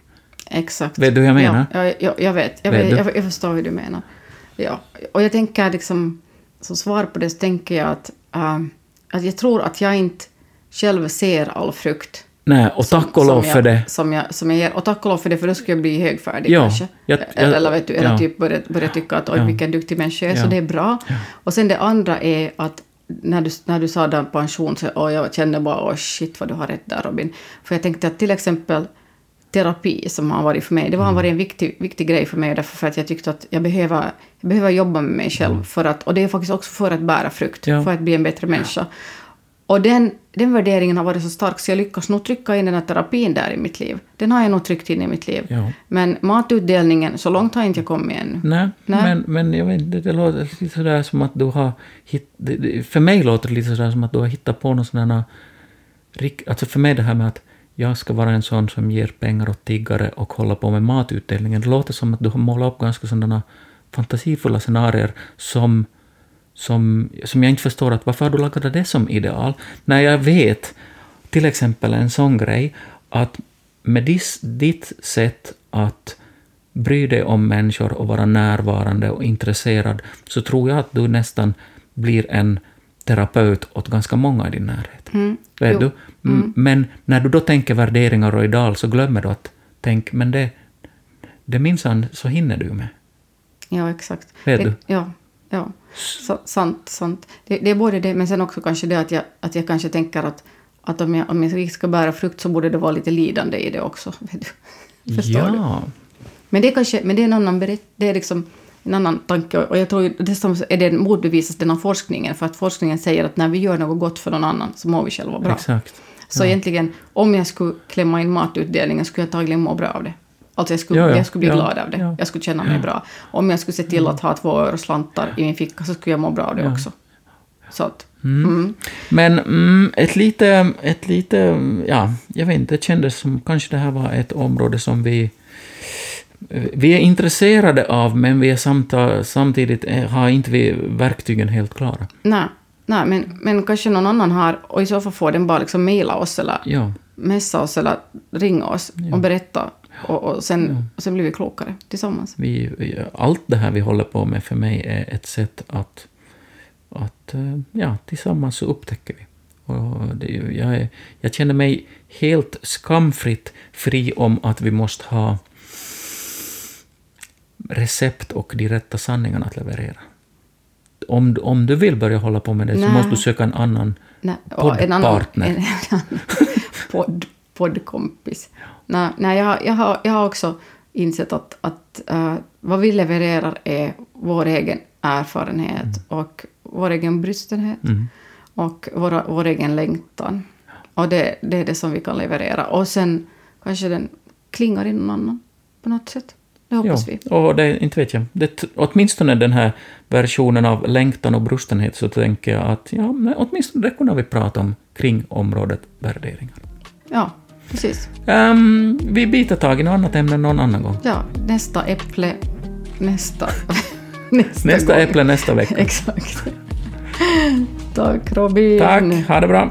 Exakt. Vet du hur jag menar? Ja, ja, jag, jag vet. Jag, Vet jag, jag förstår hur du menar. Ja. Och jag tänker liksom, som svar på det så tänker jag att, äh, att jag tror att jag inte själv ser all frukt. Nej, och tack och lov för det. Som jag, som jag ger. Och tack och lov för det, för då skulle jag bli högfärdig Ja, kanske. jag- jag- eller vet du, eller ja. typ börja, börja tycka att oj, Ja. vilken duktig människa jag är, så det är bra. Och sen det andra är att när du, när du sa där pension så och jag kände bara åh shit vad du har rätt där Robin. För jag tänkte att till exempel terapi som har varit för mig, det Mm. har varit en viktig, viktig grej för mig därför för att jag tyckte att jag behöver, jag behöver jobba med mig själv för att, och det är faktiskt också för att bära frukt, för att bli en bättre människa. Och den, den värderingen har varit så stark så jag lyckas nog trycka in den här terapin där i mitt liv. Den har jag nog tryckt in i mitt liv. Ja. Men matutdelningen, så långt har inte jag kommit ännu. Nej, Nej. Men, men jag vet, inte, det låter lite sådär som att du har... Hitt, det, det, för mig låter det lite sådär som att du har hittat på någon sådana... rik- Alltså för mig det här med att jag ska vara en sån som ger pengar åt tiggare och hålla på med matutdelningen, det låter som att du har målat upp ganska sådana fantasifulla scenarier som, som, som jag inte förstår att varför har du lagat det som ideal? När jag vet till exempel en sån grej att med dis, ditt sätt att bry dig om människor och vara närvarande och intresserad så tror jag att du nästan blir en terapeut åt ganska många i din närhet. Mm. Vet Jo. du? M- Men när du då tänker värderingar och ideal så glömmer du att tänk, men det, det minsann så hinner du med. Ja, exakt. Vet det, du? Ja, ja. Så, sant, sant. Det, det är både det, men sen också kanske det att jag, att jag kanske tänker att, att om, jag, om jag ska bära frukt så borde det vara lite lidande i det också. Du? Förstår du? ja. Men det är kanske men det är en annan berätt, det är liksom en annan tanke. Och jag tror dessutom är det motbevisas den av forskningen. För att forskningen säger att när vi gör något gott för någon annan så mår vi själva bra. Exakt. Så egentligen, om jag skulle klämma in matutdelningen skulle jag antagligen må bra av det. Alltså jag skulle, Ja, ja. jag skulle bli Ja, glad av det. ja. Jag skulle känna mig bra. Om jag skulle se till att ha två euroslantar i min ficka så skulle jag må bra av det också. Så att, mm. Men mm, ett lite, ett lite, ja, jag vet inte, det kändes som kanske det här var ett område som vi vi är intresserade av, men vi är samta, samtidigt eh, har inte vi verktygen helt klara. Nej, nej men, men kanske någon annan har, och i så fall får den bara liksom mejla oss eller Ja, messa oss eller ringa oss och berätta. Och, och, sen, och sen blir vi klokare tillsammans. vi, vi- allt det här vi håller på med för mig är ett sätt att, att eh, ja, tillsammans så upptäcker vi. Och det, jag, är, jag känner mig helt skamfritt fri om att vi måste ha recept och de rätta sanningarna att leverera. Om, om du vill börja hålla på med det så Nej. måste du söka en annan Nej, och en annan, poddpartner. en, en annan podd, poddkompis. Nej, nej jag, jag, har, jag har också insett att, att eh, vad vi levererar är vår egen erfarenhet och vår egen brystenhet Mm. och våra, vår egen längtan. Och det, det är det som vi kan leverera. Och sen kanske den klingar i någon annan på något sätt. Det hoppas vi. Ja, och det, inte vet jag. Det, åtminstone den här versionen av längtan och brustenhet så tänker jag att ja, åtminstone det kunde vi prata om kring området värderingar. Ja, precis. Ehm, vi byter tag i något annat ämne någon annan gång. Ja, nästa äpple, nästa, nästa, Nästa gång. äpple nästa vecka. Exakt. Tack Robin. Tack, ha det bra.